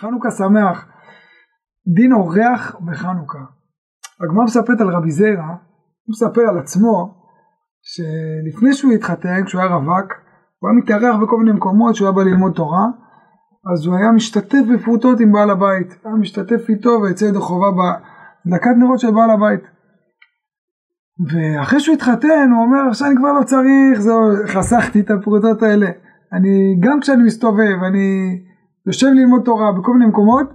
חנוכה שמח. דין אורח בחנוכה. הגמרא מספרת על רבי זרע, הוא מספר על עצמו, שלפני שהוא התחתן, כשהוא היה רווק, הוא היה מתארח בכל מיני מקומות שהוא היה בא ללמוד תורה, אז הוא היה משתתף בפרוטות עם בעל הבית, היה משתתף איתו ויצא ידי חובה בהדלקת נרות של בעל הבית. ואחרי שהוא התחתן הוא אומר עכשיו אני כבר לא צריך, זהו, חסכתי את הפרוטות האלה. אני, גם כשאני מסתובב, אני יושב ללמוד תורה בכל מיני מקומות,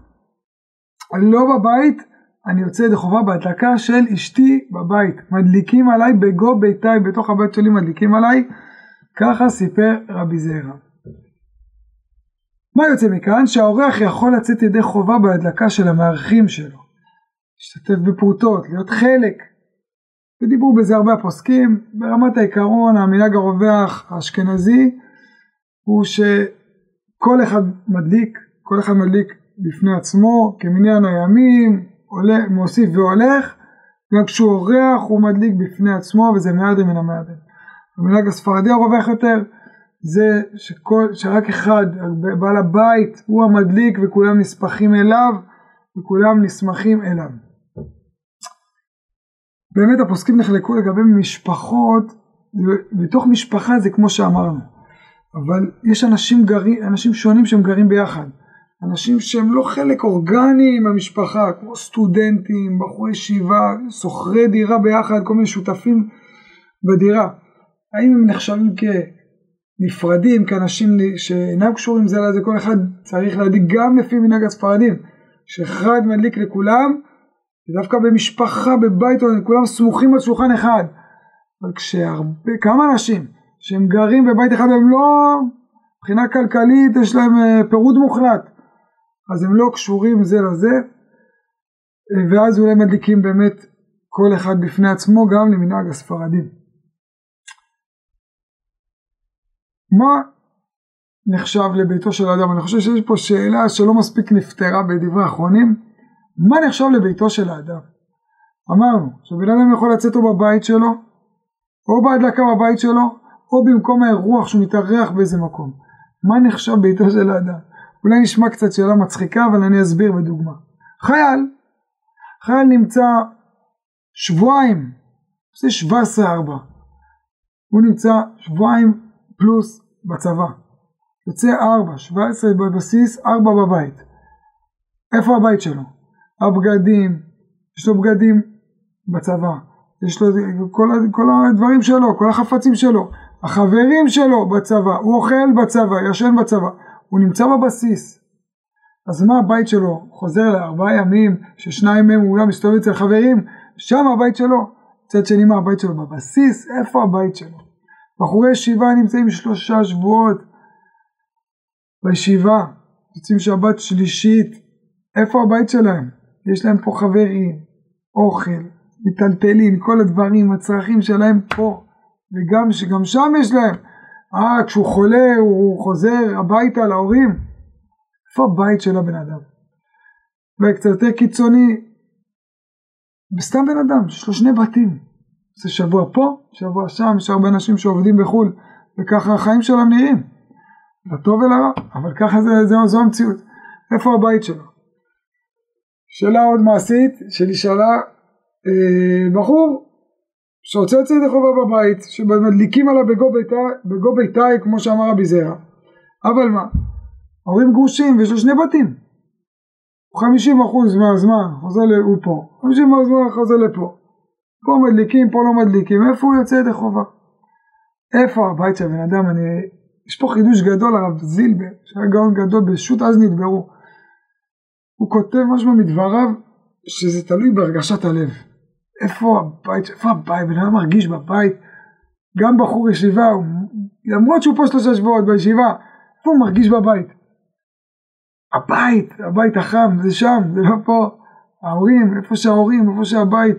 לא בבית, אני יוצא ידי חובה בהדלקה של אשתי בבית. מדליקים עליי בגו ביתי, בתוך הבית שלי מדליקים עליי, ככה סיפר רבי זעירא. מה יוצא מכאן? שהאורח יכול לצאת ידי חובה בהדלקה של המארחים שלו. להשתתף בפרוטות, להיות חלק. ודיברו בזה הרבה הפוסקים. ברמת העיקרון, המנהג הרווח האשכנזי הוא שכל אחד מדליק, כל אחד מדליק בפני עצמו, כמניין הימים, עולה, מוסיף והולך, גם כשהוא אורח הוא מדליק בפני עצמו וזה מהדר מן המהדר. המנהג הספרדי הרווח יותר זה שכל, שרק אחד, בעל הבית, הוא המדליק וכולם נספחים אליו וכולם נסמכים אליו. באמת הפוסקים נחלקו לגבי משפחות, בתוך משפחה זה כמו שאמרנו, אבל יש אנשים, גרים, אנשים שונים שהם גרים ביחד, אנשים שהם לא חלק אורגני מהמשפחה, כמו סטודנטים, בחורי ישיבה, שוכרי דירה ביחד, כל מיני שותפים בדירה. האם הם נחשבים כנפרדים, כאנשים שאינם קשורים זה לזה, כל אחד צריך להדליק גם לפי מנהג הספרדים, שאחד מדליק לכולם, ודווקא במשפחה, בבית, כולם סמוכים על שולחן אחד. אבל כשהרבה, כמה אנשים שהם גרים בבית אחד והם לא, מבחינה כלכלית יש להם אה, פירוד מוחלט, אז הם לא קשורים זה לזה, אה, ואז אולי מדליקים באמת כל אחד בפני עצמו גם למנהג הספרדים. מה נחשב לביתו של האדם? אני חושב שיש פה שאלה שלא מספיק נפתרה בדברי האחרונים. מה נחשב לביתו של האדם? אמרנו שבן אדם יכול לצאת או בבית שלו, או בהדלקה בבית שלו, או במקום האירוח שהוא מתארח באיזה מקום. מה נחשב ביתו של האדם? אולי נשמע קצת שאלה מצחיקה, אבל אני אסביר בדוגמה. חייל, חייל נמצא שבועיים, זה 17-4, הוא נמצא שבועיים פלוס בצבא. יוצא 4, 17 בבסיס, 4 בבית. איפה הבית שלו? הבגדים, יש לו בגדים בצבא, יש לו כל, כל הדברים שלו, כל החפצים שלו, החברים שלו בצבא, הוא אוכל בצבא, ישן בצבא, הוא נמצא בבסיס. אז מה הבית שלו? חוזר לארבעה ימים, ששניים מהם הוא גם מסתובב אצל חברים, שם הבית שלו. מצד שני מה הבית שלו? בבסיס, איפה הבית שלו? בחורי ישיבה נמצאים שלושה שבועות בישיבה, יוצאים שבת שלישית, איפה הבית שלהם? יש להם פה חברים, אוכל, מיטלטלין, כל הדברים, הצרכים שלהם פה, וגם שגם שם יש להם, אה, כשהוא חולה הוא חוזר הביתה להורים, איפה הבית של הבן אדם? וקצת יותר קיצוני, וסתם בן אדם, יש לו שני בתים, זה שבוע פה, שבוע שם, יש הרבה אנשים שעובדים בחו"ל, וככה החיים שלהם נראים, לטוב ולרע, אבל ככה זה, זה, זו המציאות. איפה הבית שלו? שאלה עוד מעשית שנשאלה אה, בחור שרוצה לצאת ידי חובה בבית, שמדליקים עליו בגו ביתי, בגו ביתי כמו שאמר רבי זרע, אבל מה? ההורים גרושים ויש לו שני בתים, 50% מהזמן חוזר, הוא פה, 50% מהזמן חוזר לפה, פה מדליקים, פה לא מדליקים, איפה הוא יוצא ידי חובה? איפה הבית של הבן אדם? אני... יש פה חידוש גדול, הרב זילבר, שהיה גאון גדול, בשו"ת אז נדברו. הוא כותב משהו מדבריו, שזה תלוי בהרגשת הלב. איפה הבית, איפה הבית, בן אדם מרגיש בבית, גם בחור ישיבה, הוא, למרות שהוא פה שלושה שבועות בישיבה, איפה הוא מרגיש בבית? הבית, הבית החם, זה שם, זה לא פה. ההורים, איפה שההורים, איפה שהבית.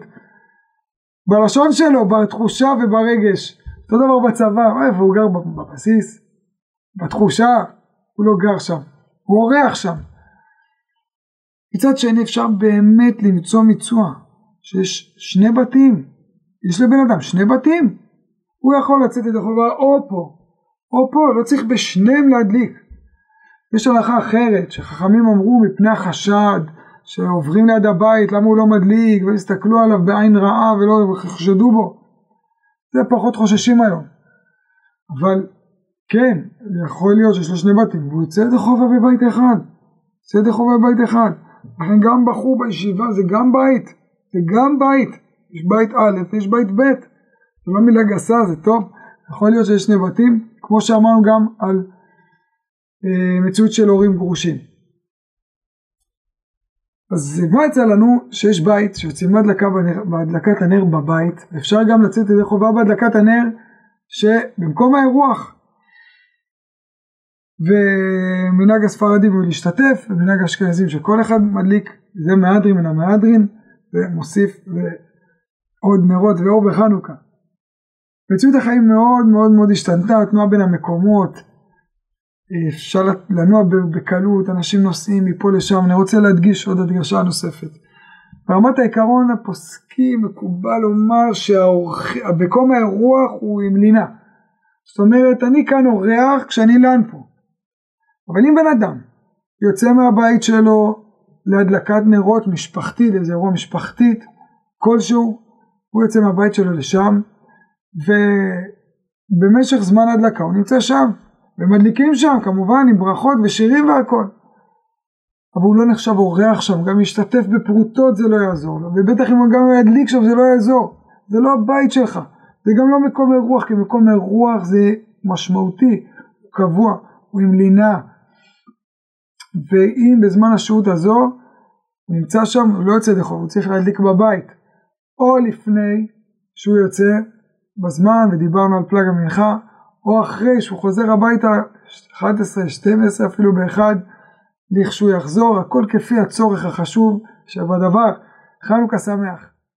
בלשון שלו, בתחושה וברגש. אותו דבר בצבא, איפה הוא גר בבסיס? בתחושה, הוא לא גר שם, הוא אורח שם. מצד שני אפשר באמת למצוא מצווה, שיש שני בתים, יש לבן אדם שני בתים, הוא יכול לצאת את החובה או פה, או פה, לא צריך בשניהם להדליק. יש הלכה אחרת שחכמים אמרו מפני החשד שעוברים ליד הבית למה הוא לא מדליק והסתכלו עליו בעין רעה ולא חשדו בו. זה פחות חוששים היום. אבל כן יכול להיות שיש לו שני בתים והוא יוצא ידי חובה בבית אחד. יוצא ידי חובה בבית אחד. לכן גם בחור בישיבה זה גם בית זה גם בית יש בית א' ויש בית ב' זה לא מילה גסה זה טוב יכול להיות שיש שני בתים כמו שאמרנו גם על אה, מציאות של הורים גרושים. אז מה יצא לנו שיש בית שיוצאים בהדלקה בהדלקת הנר בבית, אפשר גם לצאת ידי חובה בהדלקת הנר שבמקום האירוח ומנהג הספרדים הוא להשתתף ומנהג האשכנזים שכל אחד מדליק זה מהדרין מן המהדרין ומוסיף עוד נרות ואור בחנוכה. מציאות החיים מאוד מאוד מאוד השתנתה, התנועה בין המקומות, אפשר לנוע בקלות, אנשים נוסעים מפה לשם, אני רוצה להדגיש עוד הדגשה נוספת. ברמת העיקרון הפוסקים מקובל לומר שבקום האירוח הוא עם לינה. זאת אומרת, אני כאן אורח כשאני לן פה. אבל אם בן אדם יוצא מהבית שלו להדלקת נרות משפחתית, איזה אירוע משפחתית כלשהו, הוא יוצא מהבית שלו לשם, ובמשך זמן הדלקה הוא נמצא שם. ומדליקים שם כמובן עם ברכות ושירים והכל. אבל הוא לא נחשב אורח שם, גם להשתתף בפרוטות זה לא יעזור לו, ובטח אם הוא גם ידליק שם זה לא יעזור, זה לא הבית שלך, זה גם לא מקום אירוח, כי מקום אירוח זה משמעותי, הוא קבוע, הוא עם לינה, ואם בזמן השהות הזו נמצא שם, הוא לא יוצא לחוב, הוא צריך להדליק בבית, או לפני שהוא יוצא בזמן, ודיברנו על פלג המנחה, או אחרי שהוא חוזר הביתה 11, 12 אפילו באחד, לכשהוא יחזור, הכל כפי הצורך החשוב שבדבר. חנוכה שמח.